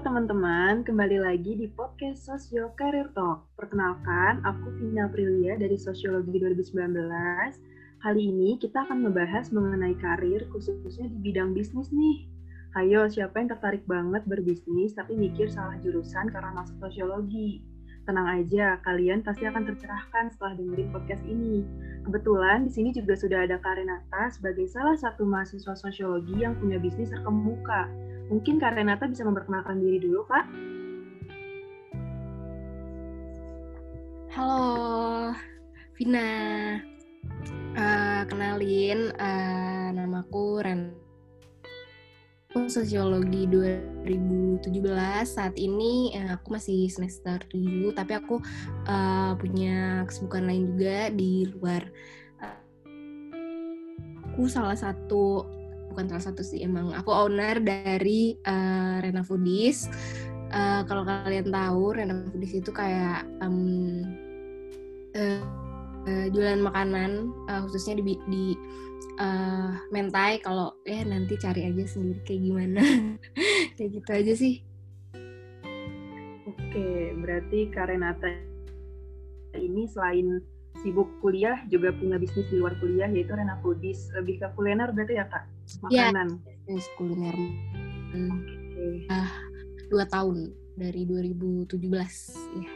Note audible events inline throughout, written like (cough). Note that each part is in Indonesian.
Teman-teman, kembali lagi di podcast Sosio Career Talk. Perkenalkan, aku Vina Prilia dari Sosiologi 2019. Kali ini kita akan membahas mengenai karir khususnya di bidang bisnis nih. Ayo, siapa yang tertarik banget berbisnis tapi mikir salah jurusan karena masuk sosiologi? Tenang aja, kalian pasti akan tercerahkan setelah dengerin podcast ini. Kebetulan di sini juga sudah ada Karenata sebagai salah satu mahasiswa sosiologi yang punya bisnis terkemuka. Mungkin Kak Renata bisa memperkenalkan diri dulu, Kak. Halo, Vina. Uh, kenalin, uh, namaku Ren. Aku sosiologi 2017. Saat ini uh, aku masih semester 7, tapi aku uh, punya kesibukan lain juga di luar. Aku salah satu bukan salah satu sih emang aku owner dari uh, Rena Foodies. Uh, kalau kalian tahu Rena Foodies itu kayak um, uh, uh, jualan makanan uh, khususnya di, di uh, mentai. Kalau ya nanti cari aja sendiri kayak gimana. (laughs) kayak gitu aja sih. Oke, berarti Karenata ini selain sibuk kuliah juga punya bisnis di luar kuliah yaitu Rena Foodies lebih ke kuliner berarti ya kak makanan ya, kuliner hmm. okay. uh, dua tahun dari 2017 ya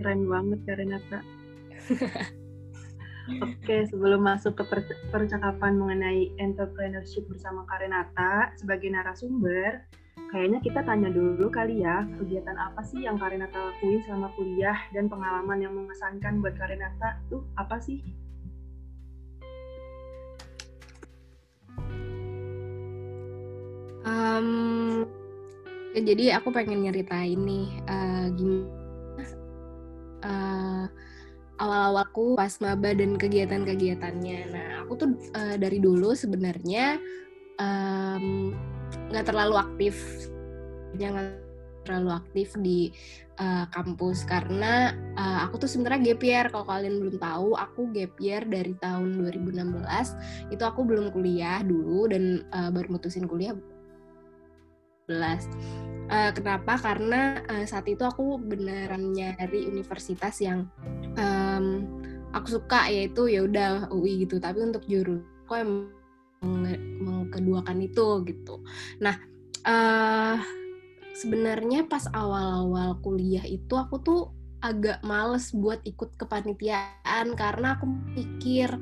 keren banget kak Renata (laughs) Oke, sebelum masuk ke percakapan mengenai entrepreneurship bersama Kak Renata sebagai narasumber, kayaknya kita tanya dulu kali ya, kegiatan apa sih yang Kak Renata lakuin selama kuliah dan pengalaman yang mengesankan buat Kak Renata tuh apa sih? Um, jadi aku pengen nyeritain nih uh, gimana uh, awal-awalku pas maba dan kegiatan-kegiatannya. Nah, aku tuh uh, dari dulu sebenarnya nggak um, terlalu aktif, jangan terlalu aktif di uh, kampus karena uh, aku tuh sebenarnya gap year. Kalau kalian belum tahu aku gap year dari tahun 2016 itu aku belum kuliah dulu dan uh, baru mutusin kuliah Uh, kenapa? Karena uh, saat itu aku beneran nyari universitas yang um, aku suka yaitu ya udah UI gitu. Tapi untuk juru aku emang mengkeduakan itu gitu. Nah, uh, sebenarnya pas awal-awal kuliah itu aku tuh agak males buat ikut kepanitiaan karena aku pikir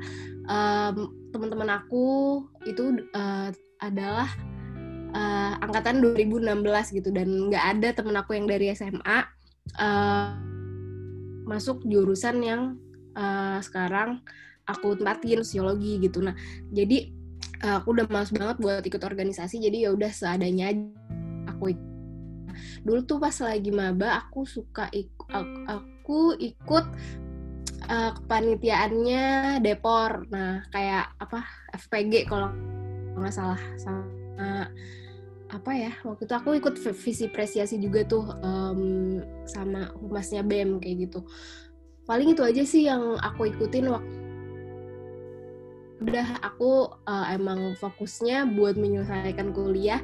um, teman-teman aku itu uh, adalah uh, angkatan 2016 gitu dan nggak ada temen aku yang dari SMA uh, eh, masuk jurusan yang uh, sekarang aku tempatin sosiologi gitu nah jadi uh, aku udah males banget buat ikut organisasi jadi ya udah seadanya aku ikut. dulu tuh pas lagi maba aku suka ikut aku, aku ikut uh, kepanitiaannya Depor nah kayak apa FPG kalau nggak salah sama apa ya waktu itu aku ikut visi presiasi juga tuh um, sama humasnya BEM kayak gitu. Paling itu aja sih yang aku ikutin waktu udah aku uh, emang fokusnya buat menyelesaikan kuliah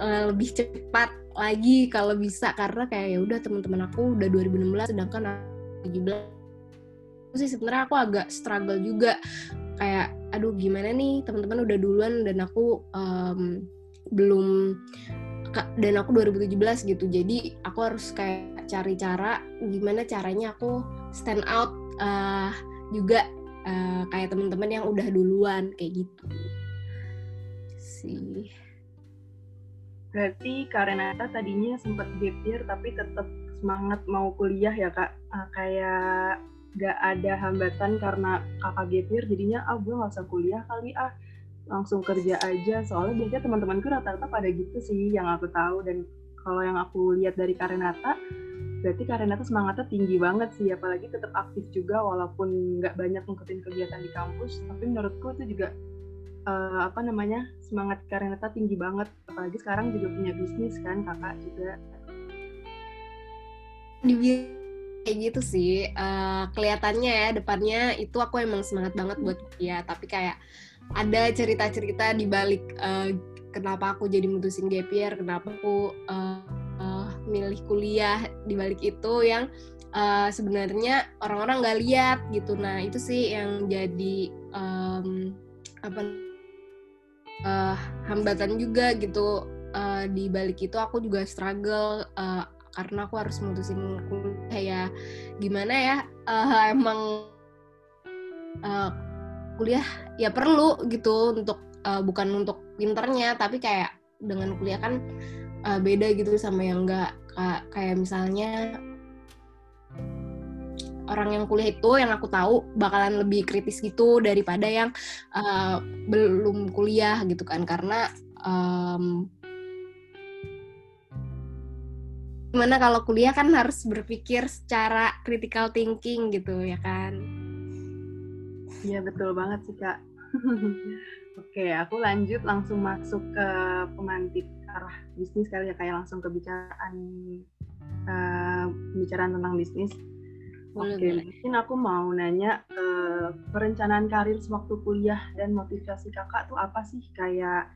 uh, lebih cepat lagi kalau bisa karena kayak ya udah teman-teman aku udah 2016 sedangkan aku 17 sih sebenarnya aku agak struggle juga. Kayak aduh gimana nih? Teman-teman udah duluan dan aku um, belum dan aku 2017 gitu. Jadi aku harus kayak cari cara gimana caranya aku stand out uh, juga uh, kayak teman-teman yang udah duluan kayak gitu. Sih. Berarti karena tadinya sempat gap year tapi tetap semangat mau kuliah ya kak? Uh, kayak gak ada hambatan karena kakak gap jadinya ah gue gak usah kuliah kali ah langsung kerja aja. Soalnya biasanya teman-temanku rata-rata pada gitu sih yang aku tahu. Dan kalau yang aku lihat dari Karenata berarti Karenata semangatnya tinggi banget sih. Apalagi tetap aktif juga walaupun nggak banyak ngikutin kegiatan di kampus. Tapi menurutku itu juga uh, apa namanya semangat Karenata tinggi banget. Apalagi sekarang juga punya bisnis kan kakak juga. Kayak gitu sih. Uh, kelihatannya ya depannya itu aku emang semangat banget buat kuliah. Tapi kayak ada cerita-cerita di balik uh, kenapa aku jadi mutusin gap year kenapa aku uh, uh, milih kuliah di balik itu yang uh, sebenarnya orang-orang nggak lihat gitu. Nah itu sih yang jadi um, apa uh, hambatan juga gitu. Uh, di balik itu aku juga struggle uh, karena aku harus mutusin kuliah ya. Gimana ya? Uh, emang uh, kuliah ya perlu gitu untuk uh, bukan untuk pinternya tapi kayak dengan kuliah kan uh, beda gitu sama yang enggak. Kayak misalnya orang yang kuliah itu yang aku tahu bakalan lebih kritis gitu daripada yang uh, belum kuliah gitu kan. Karena um, gimana kalau kuliah kan harus berpikir secara critical thinking gitu ya kan iya betul banget sih kak (laughs) Oke, aku lanjut langsung masuk ke pemantik arah bisnis kali ya, kayak langsung ke bicaraan uh, pembicaraan tentang bisnis. Oke, boleh. mungkin aku mau nanya uh, perencanaan karir sewaktu kuliah dan motivasi kakak tuh apa sih? Kayak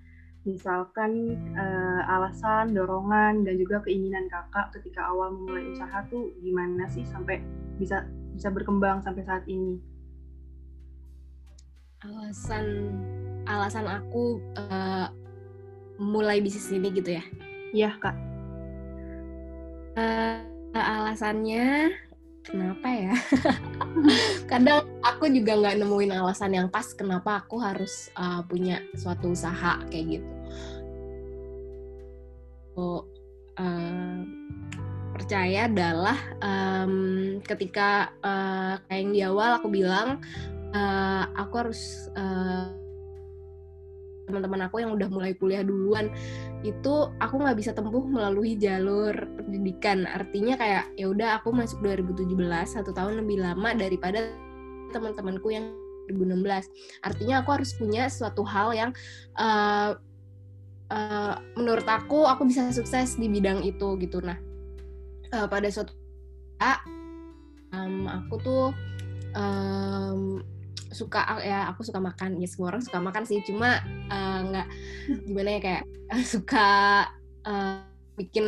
misalkan uh, alasan, dorongan, dan juga keinginan kakak ketika awal memulai usaha tuh gimana sih sampai bisa bisa berkembang sampai saat ini? Alasan alasan aku uh, mulai bisnis ini gitu ya? Iya kak. Uh, alasannya kenapa ya (laughs) kadang aku juga nggak nemuin alasan yang pas kenapa aku harus uh, punya suatu usaha kayak gitu oh, uh, percaya adalah um, ketika uh, kayak yang di awal aku bilang uh, aku harus uh, teman-teman aku yang udah mulai kuliah duluan itu aku nggak bisa tempuh melalui jalur pendidikan. Artinya kayak ya udah aku masuk 2017 satu tahun lebih lama daripada teman-temanku yang 2016 artinya aku harus punya suatu hal yang uh, uh, menurut aku aku bisa sukses di bidang itu gitu. Nah uh, pada suatu um, aku tuh um, suka ya aku suka makan. Ya semua orang suka makan sih. Cuma eh, nggak uh, gimana ya kayak (laughs) suka uh, bikin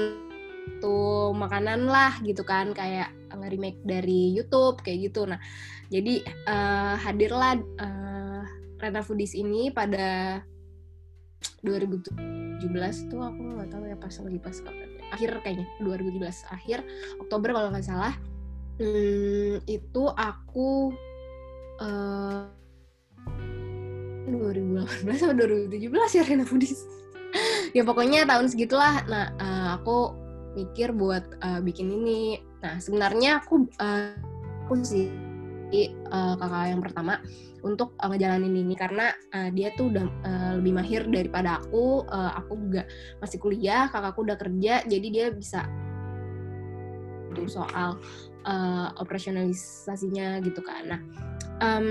tuh makanan lah gitu kan. Kayak nge-remake dari YouTube kayak gitu. Nah jadi uh, hadirlah uh, Rena Foodies ini pada 2017 tuh aku nggak tahu ya pas lagi pas kapan ya. akhir kayaknya 2017 akhir Oktober kalau nggak salah. Hmm, itu aku uh, 2018 atau 2017 ya Rena Foodies (laughs) ya pokoknya tahun segitulah. Nah uh, aku mikir buat uh, bikin ini. Nah sebenarnya aku uh, aku sih uh, kakak yang pertama untuk uh, ngejalanin ini. Karena uh, dia tuh udah uh, lebih mahir daripada aku. Uh, aku juga masih kuliah kakakku udah kerja. Jadi dia bisa tuh soal uh, operasionalisasinya gitu kan. Nah um,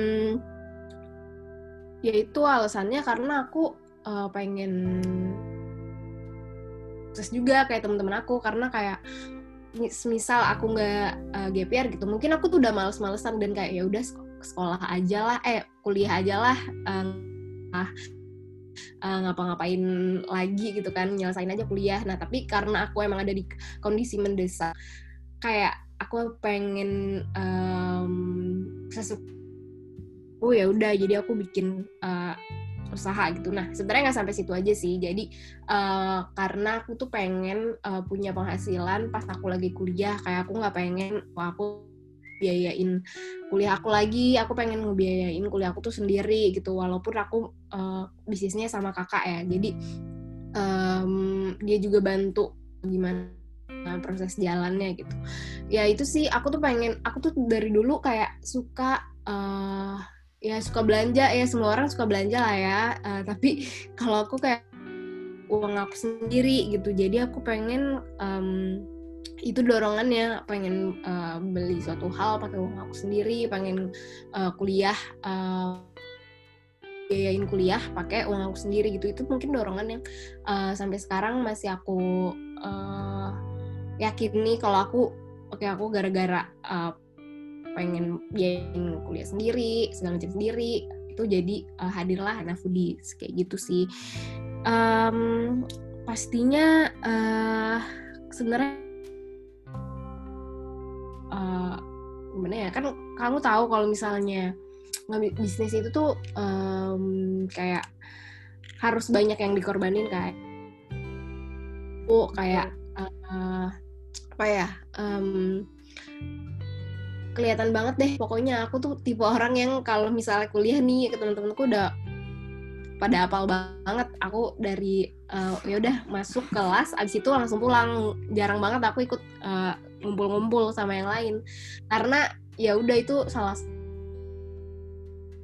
ya itu alasannya karena aku uh, pengen sukses juga kayak teman-teman aku. Karena kayak misal aku nggak uh, GPR gitu mungkin aku tuh udah males-malesan dan kayak ya udah sekolah aja lah eh kuliah aja lah uh, uh, ngapa-ngapain lagi gitu kan nyelesain aja kuliah. Nah tapi karena aku emang ada di kondisi mendesak kayak aku pengen um, oh ya udah jadi aku bikin uh, usaha gitu. Nah sebenarnya nggak sampai situ aja sih. Jadi uh, karena aku tuh pengen uh, punya penghasilan pas aku lagi kuliah kayak aku nggak pengen wah aku biayain kuliah aku lagi aku pengen ngebiayain kuliah aku tuh sendiri gitu. Walaupun aku uh, bisnisnya sama kakak ya. Jadi um, dia juga bantu gimana proses jalannya gitu. Ya itu sih. Aku tuh pengen aku tuh dari dulu kayak suka uh, ya suka belanja. Ya semua orang suka belanja lah ya. Uh, tapi kalau aku kayak uang aku sendiri gitu. Jadi aku pengen um, itu dorongannya. Pengen uh, beli suatu hal pakai uang aku sendiri. Pengen uh, kuliah uh, biayain kuliah pakai uang aku sendiri gitu. Itu mungkin dorongan yang uh, sampai sekarang masih aku uh, yakini kalau aku oke okay, aku gara-gara uh, pengen biayain kuliah sendiri segala macam sendiri itu jadi uh, hadirlah anak foodies kayak gitu sih. Um, pastinya uh, sebenarnya uh, gimana ya kan kamu tahu kalau misalnya bisnis itu tuh um, kayak harus banyak yang dikorbanin kayak oh kayak uh, apa ya? um, kelihatan banget deh. Pokoknya aku tuh tipe orang yang kalau misalnya kuliah nih ke teman-temanku udah pada apal banget. Aku dari uh, ya udah masuk kelas abis itu langsung pulang. Jarang banget aku ikut uh, ngumpul-ngumpul sama yang lain. Karena ya udah itu salah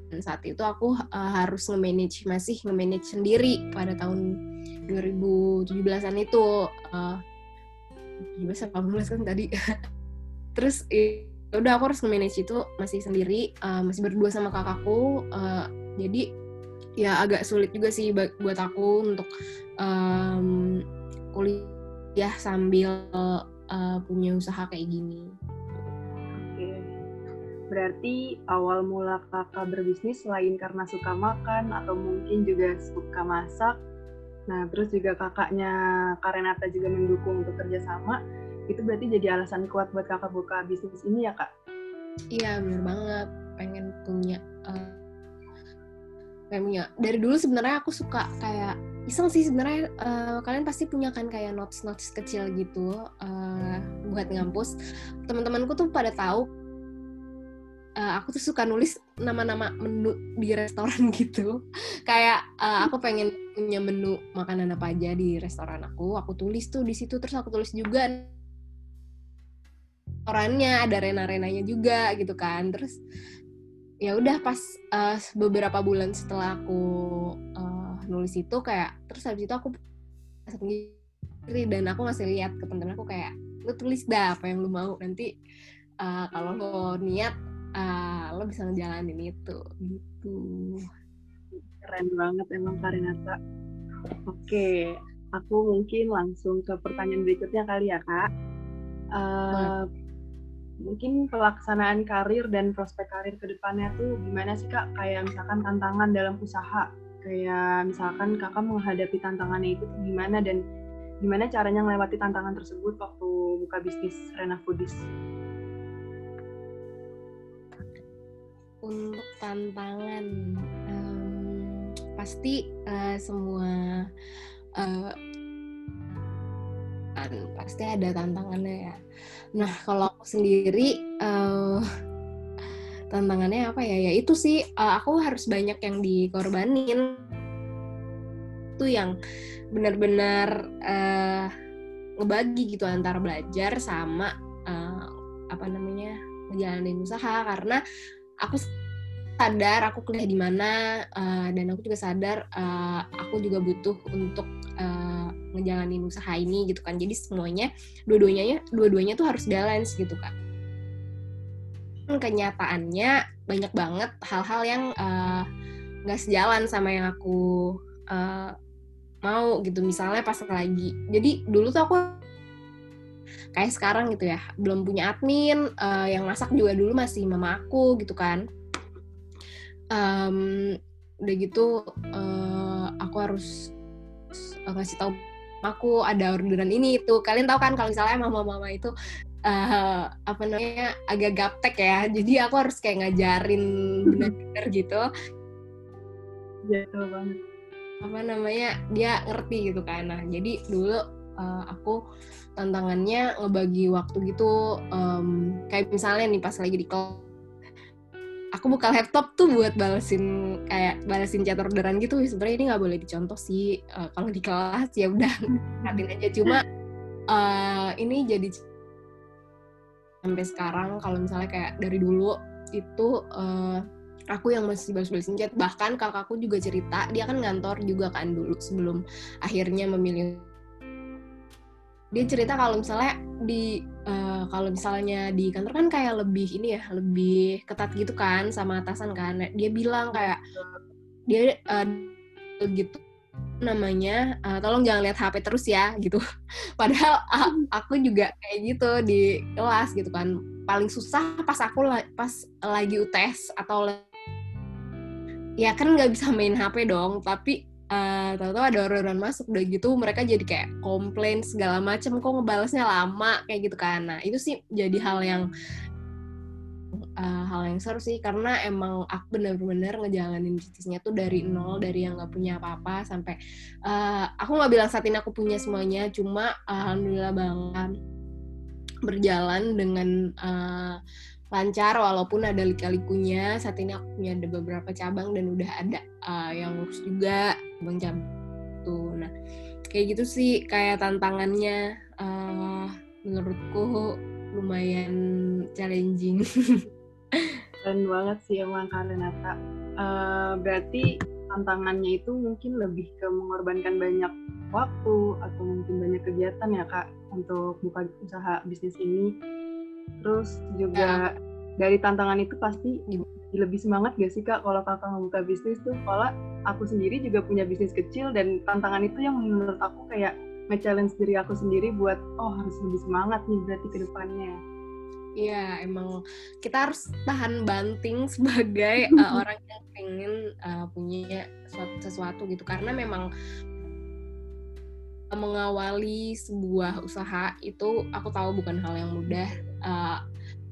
dan saat itu aku uh, harus nge-manage masih nge-manage sendiri pada tahun 2017-an itu. Uh, 17 18 kan tadi. (laughs) Terus udah aku harus nge-manage itu masih sendiri uh, masih berdua sama kakakku uh, jadi ya agak sulit juga sih buat aku untuk um, kuliah sambil uh, punya usaha kayak gini. Oke, berarti awal mula kakak berbisnis selain karena suka makan atau mungkin juga suka masak, nah terus juga kakaknya Karenata juga mendukung untuk kerjasama, itu berarti jadi alasan kuat buat kakak buka bisnis ini ya kak? Iya benar banget. Pengen punya uh, pengen punya. Dari dulu sebenarnya aku suka kayak iseng sih sebenarnya uh, kalian pasti punya kan kayak notes notes kecil gitu uh, buat ngampus. Teman-temanku tuh pada tahu uh, aku tuh suka nulis nama-nama menu di restoran (laughs) gitu. Kayak uh, aku pengen punya menu makanan apa aja di restoran aku aku tulis tuh di situ terus aku tulis juga orangnya ada rena-renanya juga gitu kan. Terus ya udah pas uh, beberapa bulan setelah aku uh, nulis itu kayak terus habis itu aku sendiri dan aku ngasih lihat ke temen-temen aku kayak lu tulis dah apa yang lu mau nanti uh, kalau lo niat uh, lo bisa ngejalanin itu. Gitu. Keren banget emang Karinata oke aku mungkin langsung ke pertanyaan berikutnya kali ya kak. Uh, mungkin pelaksanaan karir dan prospek karir ke depannya tuh gimana sih kak? Kayak misalkan tantangan dalam usaha, kayak misalkan kakak menghadapi tantangannya itu gimana dan gimana caranya melewati tantangan tersebut waktu buka bisnis Rena Foodies? Untuk tantangan, um, pasti uh, semua uh, pasti ada tantangannya ya Nah, kalau aku sendiri uh, tantangannya apa ya? Ya itu sih uh, aku harus banyak yang dikorbanin. Itu yang benar-benar uh, ngebagi gitu antara belajar sama uh, apa namanya ngejalanin usaha karena aku sadar aku kuliah di mana uh, dan aku juga sadar uh, aku juga butuh untuk uh, ngejalanin usaha ini gitu kan. Jadi semuanya dua-duanya dua-duanya tuh harus balance gitu kan kenyataannya banyak banget hal-hal yang nggak uh, sejalan sama yang aku uh, mau gitu. Misalnya pas lagi jadi dulu tuh aku kayak sekarang gitu ya belum punya admin uh, yang masak juga dulu masih mama aku gitu kan. Um, udah gitu uh, aku harus ngasih tahu aku ada orderan ini itu. Kalian tahu kan kalau misalnya mama-mama itu uh, apa namanya agak gaptek ya. Jadi aku harus kayak ngajarin benar-benar (laughs) gitu. Ya banget. Apa namanya dia ngerti gitu kan. Nah jadi dulu uh, aku tantangannya ngebagi waktu gitu um, kayak misalnya nih pas lagi di kelas aku buka laptop tuh buat balesin kayak balesin chat orderan gitu. Sebenarnya ini nggak boleh dicontoh sih. Uh, kalau di kelas ya udah (laughs) ngatin aja. Cuma uh, ini jadi sampai sekarang kalau misalnya kayak dari dulu itu uh, aku yang masih balas-balasin chat. Bahkan kakakku juga cerita dia kan ngantor juga kan dulu sebelum akhirnya memilih. Dia cerita kalau misalnya di uh, kalau misalnya di kantor kan kayak lebih ini ya lebih ketat gitu kan sama atasan kan. Dia bilang kayak dia uh, gitu namanya uh, tolong jangan lihat HP terus ya gitu. (laughs) Padahal uh, aku juga kayak gitu di kelas gitu kan. Paling susah pas aku la pas lagi UTS atau ya kan nggak bisa main HP dong tapi uh, tahu-tahu ada orderan masuk udah gitu mereka jadi kayak komplain segala macam kok ngebalesnya lama kayak gitu kan. Nah itu sih jadi hal yang uh, hal yang seru sih karena emang aku bener-bener ngejalanin bisnisnya tuh dari nol dari yang nggak punya apa-apa sampai uh, aku nggak bilang saat ini aku punya semuanya cuma alhamdulillah banget berjalan dengan uh, lancar walaupun ada lika-likunya. Saat ini aku punya ada beberapa cabang dan udah ada uh, yang lurus juga bang jam tuh nah kayak gitu sih kayak tantangannya. Uh, menurutku lumayan challenging. (laughs) Keren banget sih emang Karenata uh, berarti tantangannya itu mungkin lebih ke mengorbankan banyak waktu atau mungkin banyak kegiatan ya kak untuk buka usaha bisnis ini Terus juga ya. dari tantangan itu pasti lebih semangat gak sih kak kalau kakak ngebuka bisnis tuh? Kalau aku sendiri juga punya bisnis kecil dan tantangan itu yang menurut aku kayak nge-challenge diri aku sendiri buat oh harus lebih semangat nih berarti ke depannya. Iya, emang kita harus tahan banting (laughs) sebagai uh, (laughs) orang yang pengen uh, punya sesuatu, sesuatu gitu karena memang mengawali sebuah usaha itu aku tahu bukan hal yang mudah uh,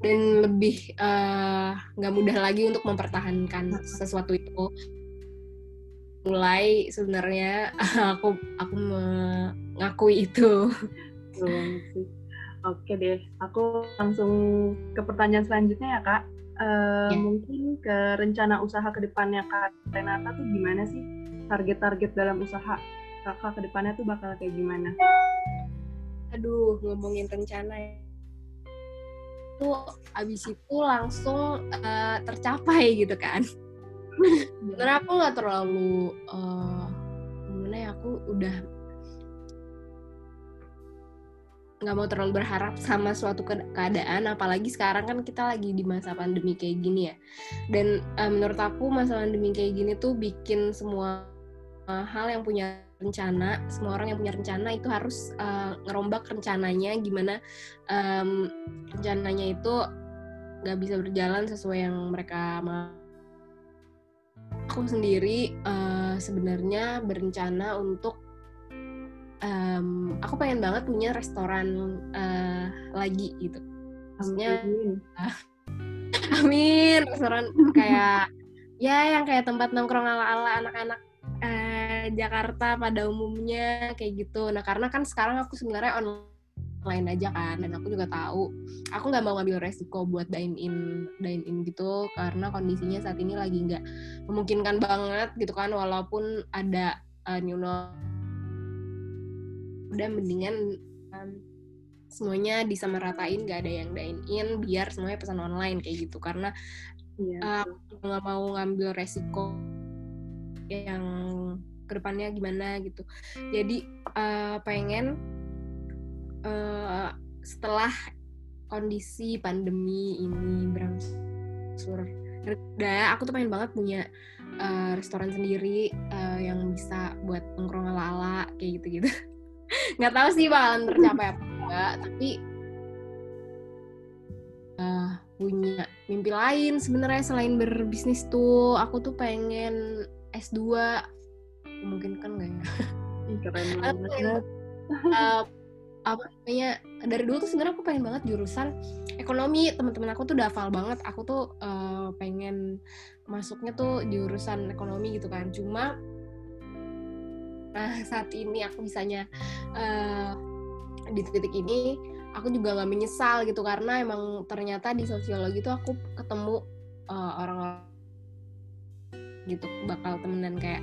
dan lebih eh, nggak uh, mudah lagi untuk mempertahankan sesuatu itu. Mulai sebenarnya (laughs) aku aku mengakui itu. Oke deh aku langsung ke pertanyaan selanjutnya ya kak. Uh, ya. mungkin ke rencana usaha ke depannya kak Renata tuh gimana sih? Target-target dalam usaha kakak ke depannya tuh bakal kayak gimana? Aduh ngomongin rencana ya itu abis itu langsung uh, tercapai gitu kan. Sebenarnya aku nggak terlalu uh, gimana ya aku udah nggak mau terlalu berharap sama suatu keadaan apalagi sekarang kan kita lagi di masa pandemi kayak gini ya. Dan uh, menurut aku masa pandemi kayak gini tuh bikin semua uh, hal yang punya rencana semua orang yang punya rencana itu harus uh, ngerombak rencananya gimana um, rencananya itu nggak bisa berjalan sesuai yang mereka mau. Aku sendiri uh, sebenarnya berencana untuk um, aku pengen banget punya restoran uh, lagi gitu. Maksudnya amin, uh, (laughs) amin restoran kayak ya yang kayak tempat nongkrong ala ala anak-anak Jakarta pada umumnya kayak gitu. Nah karena kan sekarang aku sebenarnya online aja kan dan aku juga tahu aku nggak mau ngambil resiko buat dine in dine in gitu karena kondisinya saat ini lagi nggak memungkinkan banget gitu kan walaupun ada uh, new normal udah mendingan um, semuanya disamaratain nggak ada yang dine in biar semuanya pesan online kayak gitu karena iya. uh, nggak mau ngambil resiko yang ke depannya gimana gitu. Jadi uh, pengen uh, setelah kondisi pandemi ini berangsur reda aku tuh pengen banget punya uh, restoran sendiri uh, yang bisa buat nongkrong ala-ala kayak gitu-gitu. (laughs) Nggak tahu sih bakalan tercapai apa enggak tapi uh, punya mimpi lain sebenarnya selain berbisnis tuh aku tuh pengen S2 mungkin kan nggak ya? Keren banget uh, apa namanya dari dulu tuh sebenarnya aku pengen banget jurusan ekonomi. Teman-teman aku tuh udah hafal banget. Aku tuh uh, pengen masuknya tuh jurusan ekonomi gitu kan. Cuma nah saat ini aku bisanya uh, di titik ini aku juga nggak menyesal gitu. Karena emang ternyata di sosiologi tuh aku ketemu uh, orang-orang gitu bakal temenan kayak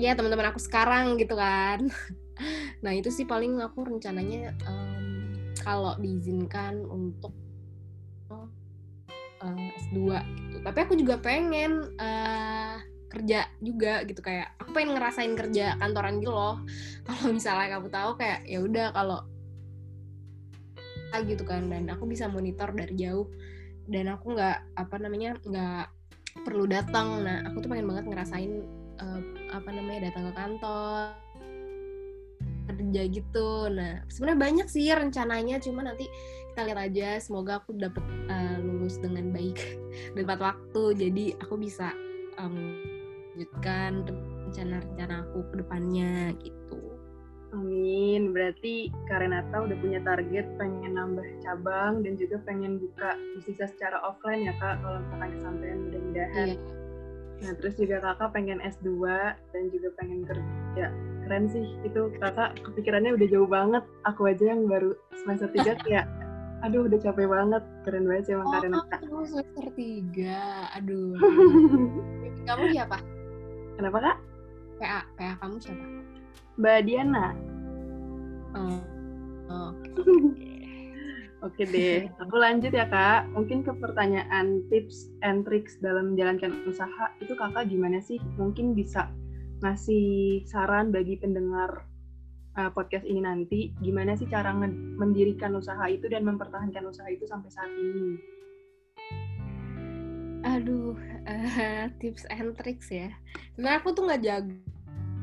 ya teman-teman aku sekarang gitu kan. (laughs) Nah itu sih paling aku rencananya um, kalau diizinkan untuk uh, eh, S2 gitu. Tapi aku juga pengen uh, kerja juga gitu. Kayak aku pengen ngerasain kerja kantoran gitu loh. (laughs) Kalau misalnya kamu tahu kayak ya udah kalau gitu kan. Dan aku bisa monitor dari jauh. Dan aku nggak apa namanya nggak perlu datang. Nah aku tuh pengen banget ngerasain uh, apa namanya datang ke kantor kerja gitu nah sebenarnya banyak sih rencananya cuma nanti kita lihat aja semoga aku dapat uh, eh, lulus dengan baik (laughs) dan tepat waktu jadi aku bisa um, lanjutkan rencana-rencana aku ke depannya gitu. Amin. Berarti Karenata udah punya target pengen nambah cabang dan juga pengen buka bisnisnya secara offline ya kak kalau misalkan kesampaian mudah-mudahan. Iya. Nah terus juga kakak pengen S2 dan juga pengen kerja. Keren sih itu kakak kepikirannya udah jauh banget. Aku aja yang baru semester 3 kayak aduh udah capek banget. Keren banget sih emang oh, Karenata. Oh semester 3. Aduh. (laughs) kamu siapa? Kenapa kak? PA. PA kamu siapa? Mbak Diana. Oh. oh. (laughs) Oke deh, aku lanjut ya kak. Mungkin ke pertanyaan tips and tricks dalam menjalankan usaha itu kakak gimana sih? Mungkin bisa ngasih saran bagi pendengar uh, podcast ini nanti, gimana sih cara mendirikan usaha itu dan mempertahankan usaha itu sampai saat ini? Aduh, uh, (laughs) tips and tricks ya. Sebenarnya aku tuh nggak jago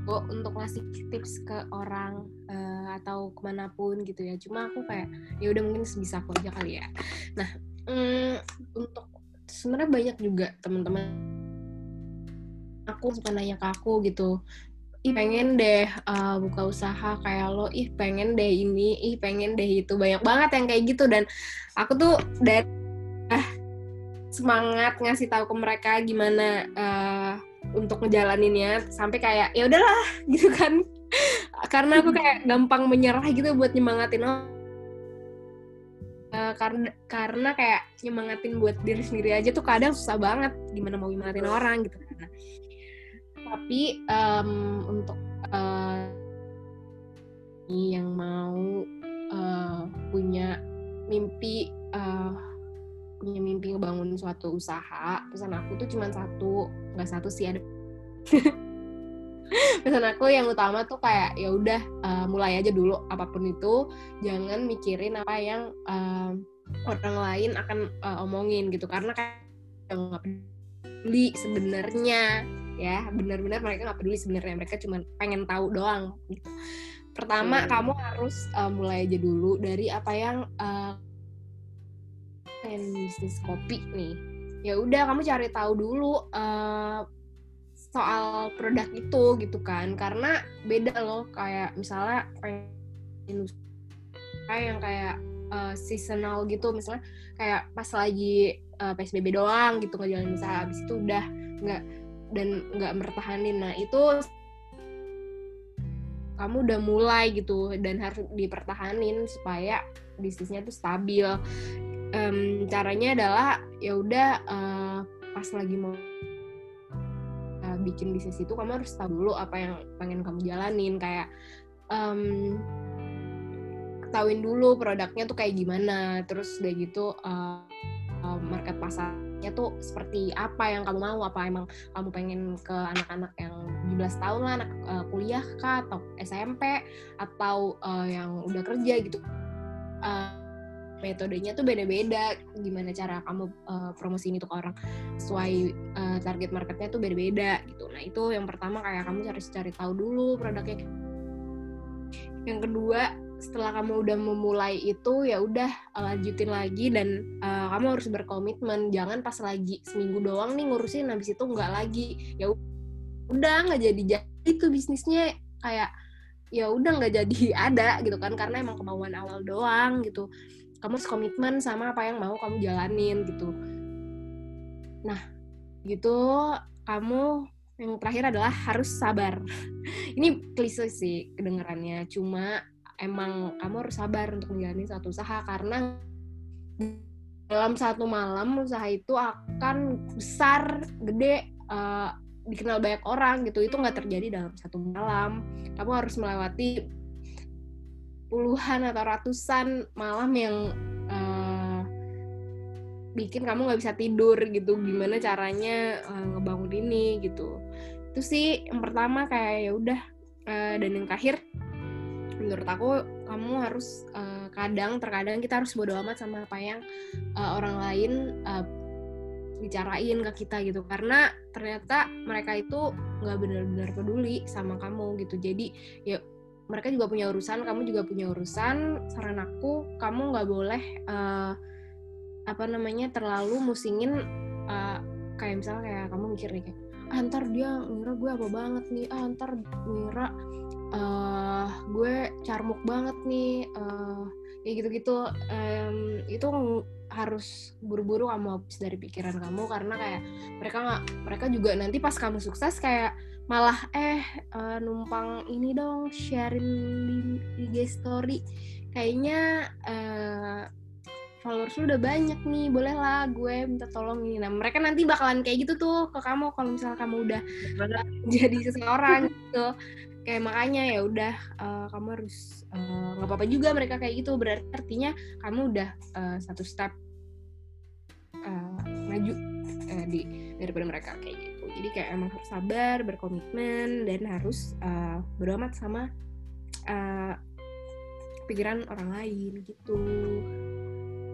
untuk ngasih tips ke orang uh, atau ke mana pun gitu ya. Cuma aku kayak ya udah mungkin sebisa aku aja kali ya. Nah um, untuk sebenarnya banyak juga teman-teman aku suka nanya ke aku gitu. Ih pengen deh uh, buka usaha kayak lo. Ih pengen deh ini. Ih pengen deh itu. Banyak banget yang kayak gitu. Dan aku tuh dari ah semangat ngasih tahu ke mereka gimana uh, untuk ngejalaninnya sampai kayak ya udahlah (laughs) gitu kan. Karena aku kayak gampang menyerah gitu buat nyemangatin orang. Uh, karena karena kayak nyemangatin buat diri sendiri aja tuh kadang susah banget gimana mau nyemangatin orang gitu. Kan tapi um, untuk uh, yang mau uh, punya mimpi uh, punya mimpi ngebangun suatu usaha pesan aku tuh cuma satu nggak satu sih ada (laughs) pesan aku yang utama tuh kayak ya udah uh, mulai aja dulu apa pun itu jangan mikirin apa yang uh, orang lain akan uh, omongin gitu karena kayak nggak peduli sebenarnya ya benar-benar mereka nggak peduli sebenarnya mereka cuma pengen tahu doang gitu pertama hmm. kamu harus uh, mulai aja dulu dari apa yang uh, pengen bisnis kopi nih. Ya udah kamu cari tahu dulu uh, soal produk itu gitu kan. Karena beda loh kayak misalnya kayak yang kayak uh, seasonal gitu. Misalnya kayak pas lagi uh, psbb doang gitu ngejalanin usaha. Habis itu udah nggak dan nggak mertahanin. Nah itu kamu udah mulai gitu dan harus dipertahanin supaya bisnisnya tuh stabil um, caranya adalah ya udah uh, pas lagi mau uh, bikin bisnis itu kamu harus tahu dulu apa yang pengen kamu jalanin. Kayak um, ketahuin dulu produknya tuh kayak gimana. Terus udah gitu uh, market pasarnya tuh seperti apa yang kamu mau. Apa emang kamu pengen ke anak-anak yang 17 tahun lah anak uh, kuliah kah atau SMP atau uh, yang udah kerja gitu. Uh, metodenya tuh beda-beda. Gimana cara kamu uh, promosi ini tuh ke orang sesuai uh, target marketnya tuh beda-beda gitu. Nah itu yang pertama kayak kamu cari cari tahu dulu produknya. Yang kedua setelah kamu udah memulai itu ya udah uh, lanjutin lagi dan uh, kamu harus berkomitmen. Jangan pas lagi seminggu doang nih ngurusin habis itu nggak lagi. Ya udah nggak jadi jadi tuh bisnisnya. Kayak ya udah nggak jadi (laughs) ada gitu kan karena emang kemauan awal doang gitu kamu harus komitmen sama apa yang mau kamu jalanin gitu. Nah gitu kamu yang terakhir adalah harus sabar. (laughs) Ini klise sih kedengarannya cuma emang kamu harus sabar untuk menjalani satu usaha karena dalam satu malam usaha itu akan besar gede uh, dikenal banyak orang gitu. Itu nggak terjadi dalam satu malam. Kamu harus melewati puluhan atau ratusan malam yang uh, bikin kamu nggak bisa tidur gitu. Gimana caranya uh, ngebangun ini gitu. Itu sih yang pertama kayak ya udah uh, dan yang terakhir menurut aku kamu harus uh, kadang terkadang kita harus bodo amat sama apa yang uh, orang lain uh, bicarain ke kita gitu. Karena ternyata mereka itu nggak benar-benar peduli sama kamu gitu. Jadi ya mereka juga punya urusan kamu juga punya urusan saran aku kamu nggak boleh uh, apa namanya terlalu musingin uh, kayak misalnya kayak kamu mikir nih kayak ah, dia ngira gue apa banget nih ah ntar ngira uh, gue carmuk banget nih uh, ya gitu-gitu. Um, itu harus buru-buru kamu habis dari pikiran kamu karena kayak mereka nggak mereka juga nanti pas kamu sukses kayak malah eh uh, numpang ini dong sharing di IG story. Kayaknya uh, followers lu udah banyak nih bolehlah gue minta tolong ini. Nah mereka nanti bakalan kayak gitu tuh ke kamu kalau misalnya kamu udah (laughs) jadi seseorang gitu. Kayak makanya ya udah uh, kamu harus nggak uh, apa-apa juga mereka kayak gitu. Berarti artinya kamu udah uh, satu step uh, maju uh, di daripada mereka kayak gitu jadi kayak emang harus sabar berkomitmen dan harus uh, beramat sama uh, pikiran orang lain gitu.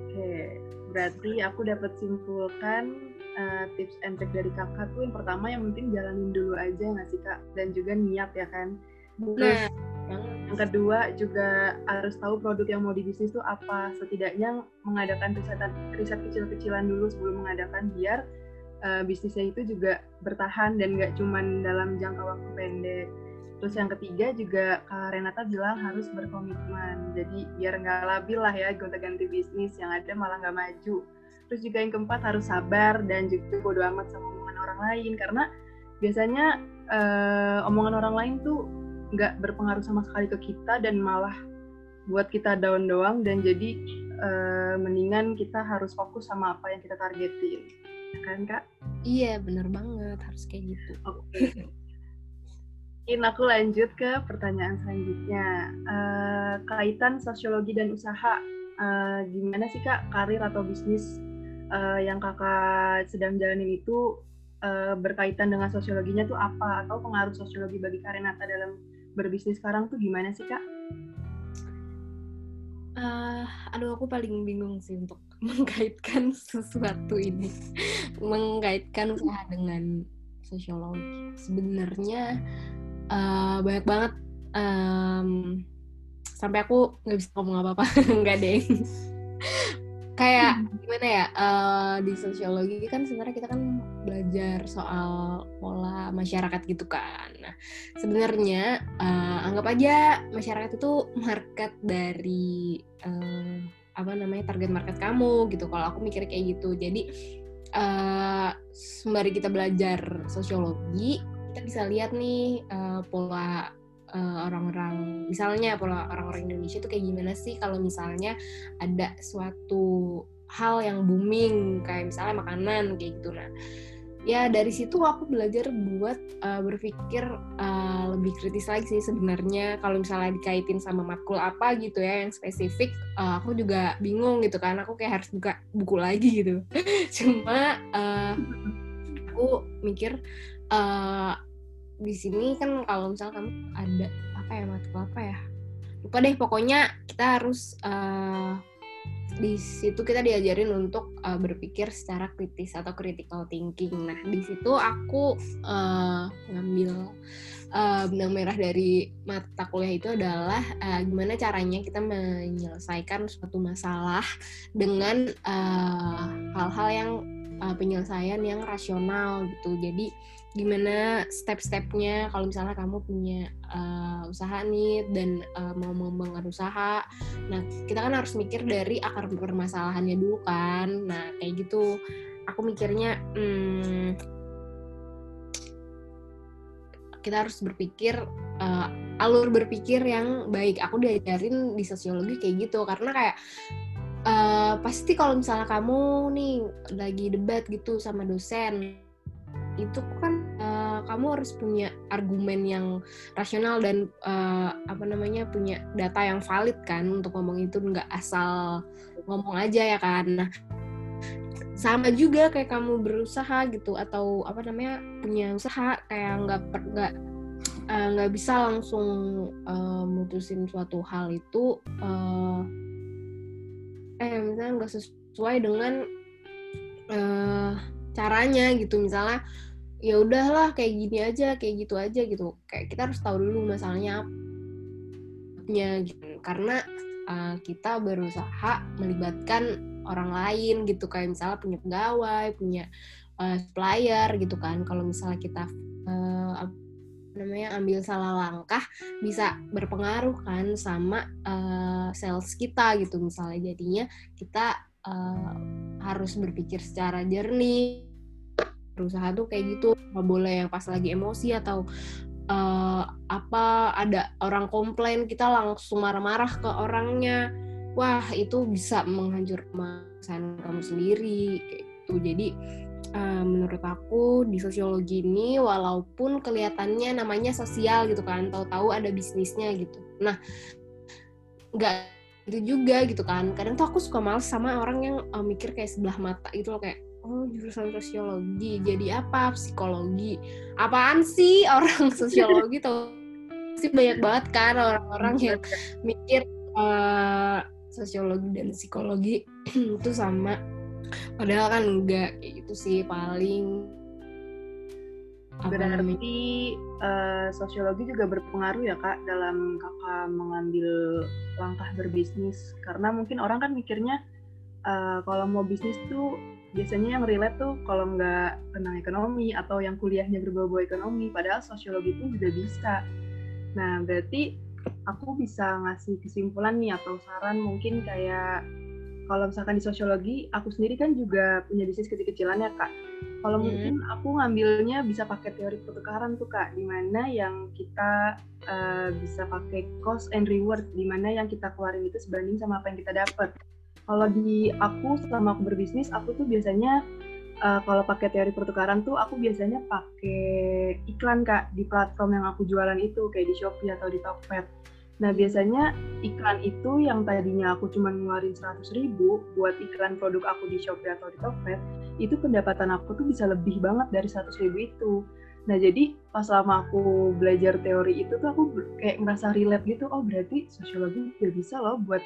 Oke berarti aku dapat simpulkan uh, tips and trick dari kakak tuh yang pertama yang penting jalanin dulu aja nggak sih kak? Dan juga niat ya kan? Terus nah, yang kedua juga harus tahu produk yang mau dibisnis itu apa. Setidaknya mengadakan riset riset kecil-kecilan dulu sebelum mengadakan biar uh, bisnisnya itu juga bertahan dan nggak cuman dalam jangka waktu pendek. Terus yang ketiga juga Kak Renata bilang harus berkomitmen. Jadi biar nggak labil lah ya gonta-ganti bisnis yang ada malah nggak maju. Terus juga yang keempat harus sabar dan juga bodo amat sama omongan orang lain. Karena biasanya uh, omongan orang lain tuh nggak berpengaruh sama sekali ke kita dan malah buat kita down doang. Dan jadi uh, mendingan kita harus fokus sama apa yang kita targetin kan kak iya bener banget harus kayak gitu oke okay. Mungkin aku lanjut ke pertanyaan selanjutnya. Uh, kaitan sosiologi dan usaha, uh, gimana sih kak karir atau bisnis uh, yang kakak sedang jalanin itu uh, berkaitan dengan sosiologinya tuh apa? Atau pengaruh sosiologi bagi Karenata dalam berbisnis sekarang tuh gimana sih kak? Uh, aduh aku paling bingung sih untuk mengkaitkan sesuatu ini, mengkaitkan usaha dengan sosiologi. Sebenarnya uh, banyak banget um, sampai aku nggak bisa ngomong apa-apa, (laughs) nggak deh kayak hmm. gimana ya uh, di sosiologi kan sebenarnya kita kan belajar soal pola masyarakat gitu kan. Nah sebenarnya uh, anggap aja masyarakat itu market dari uh, apa namanya target market kamu gitu. Kalau aku mikir kayak gitu. Jadi uh, sembari kita belajar sosiologi kita bisa lihat nih uh, pola uh, orang-orang misalnya pola orang-orang Indonesia itu kayak gimana sih kalau misalnya ada suatu hal yang booming kayak misalnya makanan kayak gitu nah ya dari situ aku belajar buat uh, berpikir uh, lebih kritis lagi sih sebenarnya. Kalau misalnya dikaitin sama matkul apa gitu ya yang spesifik uh, aku juga bingung gitu kan. Aku kayak harus buka buku lagi gitu. (laughs) Cuma uh, aku mikir uh, di sini kan kalau misalnya kamu ada apa ya matkul apa ya? Lupa deh pokoknya kita harus uh, di situ kita diajarin untuk uh, berpikir secara kritis atau critical thinking. Nah, di situ aku uh, ngambil uh, benang merah dari mata kuliah itu adalah uh, gimana caranya kita menyelesaikan suatu masalah dengan hal-hal uh, yang uh, penyelesaian yang rasional gitu. Jadi gimana step-stepnya kalau misalnya kamu punya uh, usaha nih dan uh, mau mengembangkan usaha. Nah kita kan harus mikir dari akar permasalahannya dulu kan. Nah kayak gitu. Aku mikirnya hmm, kita harus berpikir uh, alur berpikir yang baik. Aku diajarin di sosiologi kayak gitu. Karena kayak uh, pasti kalau misalnya kamu nih lagi debat gitu sama dosen itu kan uh, kamu harus punya argumen yang rasional dan uh, apa namanya punya data yang valid kan untuk ngomong itu nggak asal ngomong aja ya kan. Nah sama juga kayak kamu berusaha gitu atau apa namanya punya usaha kayak nggak nggak eh, nggak uh, bisa langsung uh, mutusin suatu hal itu uh, eh misalnya nggak sesuai dengan uh, caranya gitu. Misalnya ya udahlah kayak gini aja kayak gitu aja gitu. Kayak kita harus tahu dulu masalahnya apa gitu. Karena uh, kita berusaha melibatkan orang lain gitu. Kayak misalnya punya pegawai punya uh, supplier gitu kan. Kalau misalnya kita uh, namanya ambil salah langkah bisa berpengaruh kan sama uh, sales kita gitu misalnya. Jadinya kita uh, harus berpikir secara jernih berusaha tuh kayak gitu nggak boleh yang pas lagi emosi atau uh, apa ada orang komplain kita langsung marah-marah ke orangnya. Wah itu bisa menghancurkan kamu sendiri kayak gitu. Jadi uh, menurut aku di sosiologi ini walaupun kelihatannya namanya sosial gitu kan tahu-tahu ada bisnisnya gitu. Nah nggak itu juga gitu kan. Kadang tuh aku suka males sama orang yang uh, mikir kayak sebelah mata gitu loh kayak oh jurusan sosiologi. Jadi apa? Psikologi. Apaan sih? (laughs) Orang sosiologi tuh sih banyak banget kan orang-orang yang mikir uh, sosiologi dan psikologi (clears throat) itu sama. Padahal kan enggak gitu sih paling berarti uh, sosiologi juga berpengaruh ya kak dalam kakak mengambil langkah berbisnis? Karena mungkin orang kan mikirnya uh, kalau mau bisnis tuh biasanya yang relate tuh kalau nggak tentang ekonomi atau yang kuliahnya berbau-bau ekonomi padahal sosiologi pun juga bisa. Nah berarti aku bisa ngasih kesimpulan nih atau saran mungkin kayak kalau misalkan di sosiologi aku sendiri kan juga punya bisnis kecil-kecilan ya kak. Kalau hmm. mungkin aku ngambilnya bisa pakai teori pertukaran tuh kak di mana yang kita uh, bisa pakai cost and reward di mana yang kita keluarin itu sebanding sama apa yang kita dapat kalau di aku selama aku berbisnis aku tuh biasanya uh, kalau pakai teori pertukaran tuh aku biasanya pakai iklan kak di platform yang aku jualan itu kayak di Shopee atau di Tokped Nah biasanya iklan itu yang tadinya aku cuma ngeluarin 100 ribu buat iklan produk aku di Shopee atau di Tokped, itu pendapatan aku tuh bisa lebih banget dari 100 ribu itu. Nah jadi pas lama aku belajar teori itu tuh aku kayak ngerasa relate gitu, oh berarti sosiologi juga bisa loh buat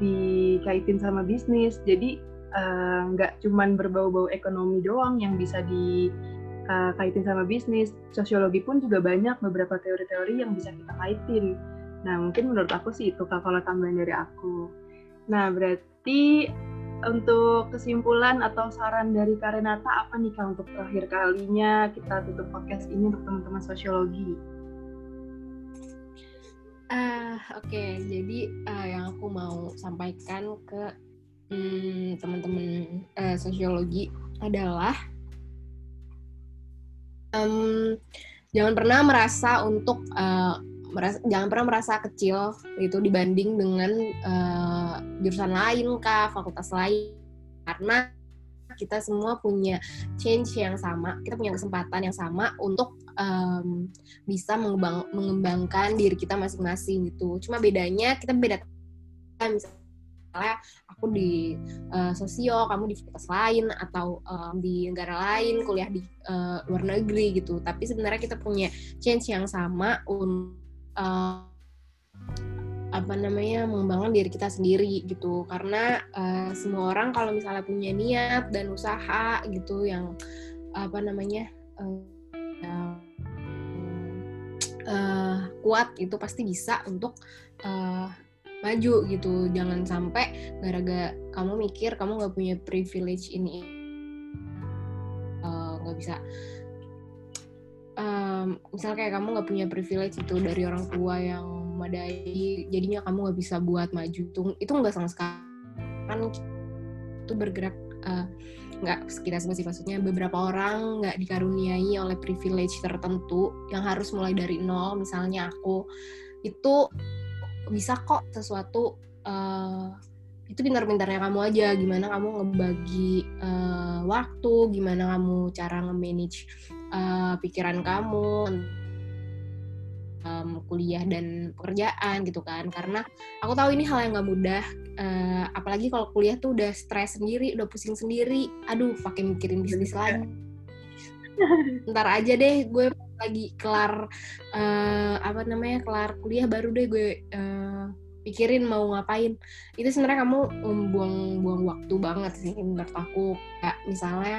dikaitin sama bisnis. Jadi eh, nggak uh, cuman berbau-bau ekonomi doang yang bisa dikaitin uh, sama bisnis. Sosiologi pun juga banyak beberapa teori-teori yang bisa kita kaitin Nah, mungkin menurut aku sih itu kalau tambahan dari aku. Nah, berarti untuk kesimpulan atau saran dari Karenata apa nih Kak untuk terakhir kalinya kita tutup podcast ini untuk teman-teman sosiologi? Uh, Oke, okay. jadi uh, yang aku mau sampaikan ke hmm, teman-teman uh, sosiologi adalah um, jangan pernah merasa untuk uh, merasa, jangan pernah merasa kecil itu dibanding dengan uh, jurusan lain kah fakultas lain. Karena kita semua punya change yang sama kita punya kesempatan yang sama untuk um, bisa mengembang, mengembangkan diri kita masing-masing gitu. Cuma bedanya kita beda misalnya aku di uh, sosio kamu di fakultas lain atau um, di negara lain kuliah di uh, luar negeri gitu. Tapi sebenarnya kita punya change yang sama untuk uh, apa namanya mengembangkan diri kita sendiri gitu. Karena uh, semua orang kalau misalnya punya niat dan usaha gitu yang apa namanya uh, uh, kuat itu pasti bisa untuk uh, maju gitu. Jangan sampai gara-gara kamu mikir kamu nggak punya privilege ini nggak uh, bisa um, misal kayak kamu nggak punya privilege itu dari orang tua yang memadai jadinya kamu nggak bisa buat maju itu itu nggak sama sekali. Kan itu bergerak uh, nggak kita sih maksudnya beberapa orang nggak dikaruniai oleh privilege tertentu yang harus mulai dari nol misalnya aku. Itu bisa kok sesuatu uh, itu pintar-pintarnya kamu aja gimana kamu ngebagi uh, waktu gimana kamu cara nge-manage uh, pikiran kamu um, kuliah dan pekerjaan gitu kan. Karena aku tahu ini hal yang gak mudah uh, apalagi kalau kuliah tuh udah stres sendiri udah pusing sendiri. Aduh pakai mikirin bisnis lagi. Ntar aja deh gue lagi kelar uh, apa namanya kelar kuliah baru deh gue uh, pikirin mau ngapain. Itu sebenarnya kamu buang-buang waktu banget sih menurut aku. Kayak misalnya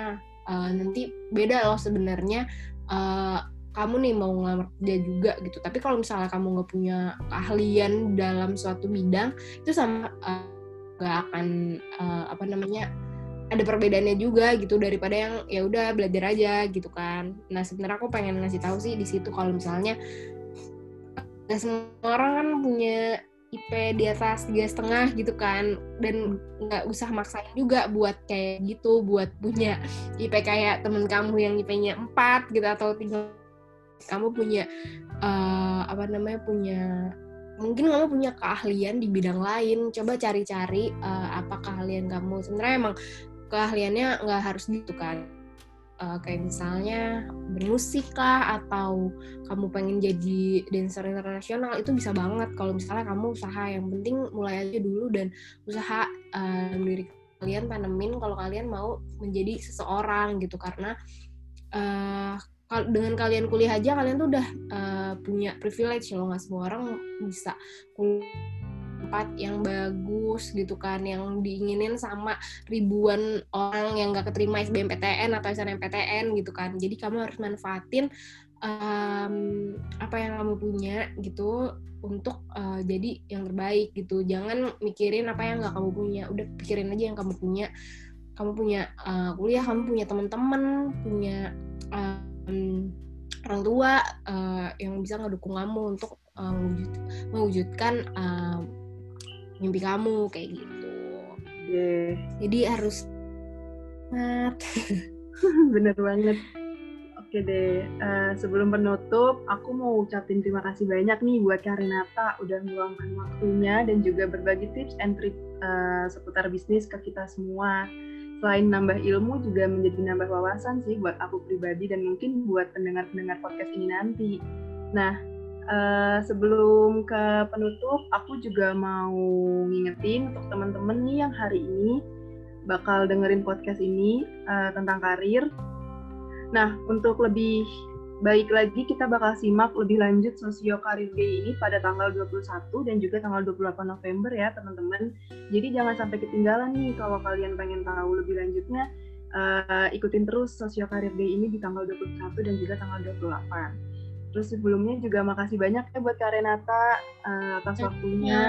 uh, nanti beda loh sebenarnya uh, kamu nih mau ngelamar kerja juga gitu. Tapi kalau misalnya kamu nggak punya keahlian dalam suatu bidang itu sama uh, gak akan uh, apa namanya ada perbedaannya juga gitu daripada yang ya udah belajar aja gitu kan. Nah sebenarnya aku pengen ngasih tahu sih di situ kalau misalnya nggak semua orang kan punya IP di atas tiga setengah gitu kan. Dan nggak usah maksain juga buat kayak gitu buat punya IP kayak temen kamu yang IP-nya empat gitu atau tiga. Kamu punya uh, apa namanya punya mungkin kamu punya keahlian di bidang lain. Coba cari-cari uh, apa keahlian kamu. Sebenarnya emang keahliannya nggak harus gitu kan uh, kayak misalnya bermusik lah atau kamu pengen jadi dancer internasional itu bisa banget. Kalau misalnya kamu usaha yang penting mulai aja dulu dan usaha uh, diri kalian tanemin kalau kalian mau menjadi seseorang gitu. Karena uh, dengan kalian kuliah aja kalian tuh udah uh, punya privilege loh nggak semua orang bisa kuliah tempat yang bagus gitu kan yang diinginin sama ribuan orang yang gak keterima SBMPTN atau SNMPTN gitu kan. Jadi kamu harus manfaatin um, apa yang kamu punya gitu untuk uh, jadi yang terbaik gitu. Jangan mikirin apa yang gak kamu punya. Udah pikirin aja yang kamu punya. Kamu punya uh, kuliah kamu punya teman-teman punya um, orang tua uh, yang bisa ngedukung kamu untuk uh, mewujud, mewujudkan mimpi kamu kayak gitu. Yeah. Jadi harus mat. (laughs) Bener banget. Oke deh, uh, sebelum penutup, aku mau ucapin terima kasih banyak nih buat Karinata udah meluangkan waktunya dan juga berbagi tips and trik uh, seputar bisnis ke kita semua. Selain nambah ilmu, juga menjadi nambah wawasan sih buat aku pribadi dan mungkin buat pendengar-pendengar podcast ini nanti. Nah, Uh, sebelum ke penutup, aku juga mau ngingetin untuk teman-teman nih yang hari ini bakal dengerin podcast ini uh, tentang karir. Nah, untuk lebih baik lagi kita bakal simak lebih lanjut Sosio Karir Day ini pada tanggal 21 dan juga tanggal 28 November ya, teman-teman. Jadi jangan sampai ketinggalan nih kalau kalian pengen tahu lebih lanjutnya, uh, ikutin terus Sosio Karir Day ini di tanggal 21 dan juga tanggal 28. Terus sebelumnya juga makasih banyak ya buat Kak Renata uh, atas iya. waktunya.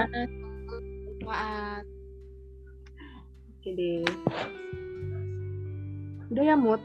Maaf. Oke deh. Udah ya, Mut?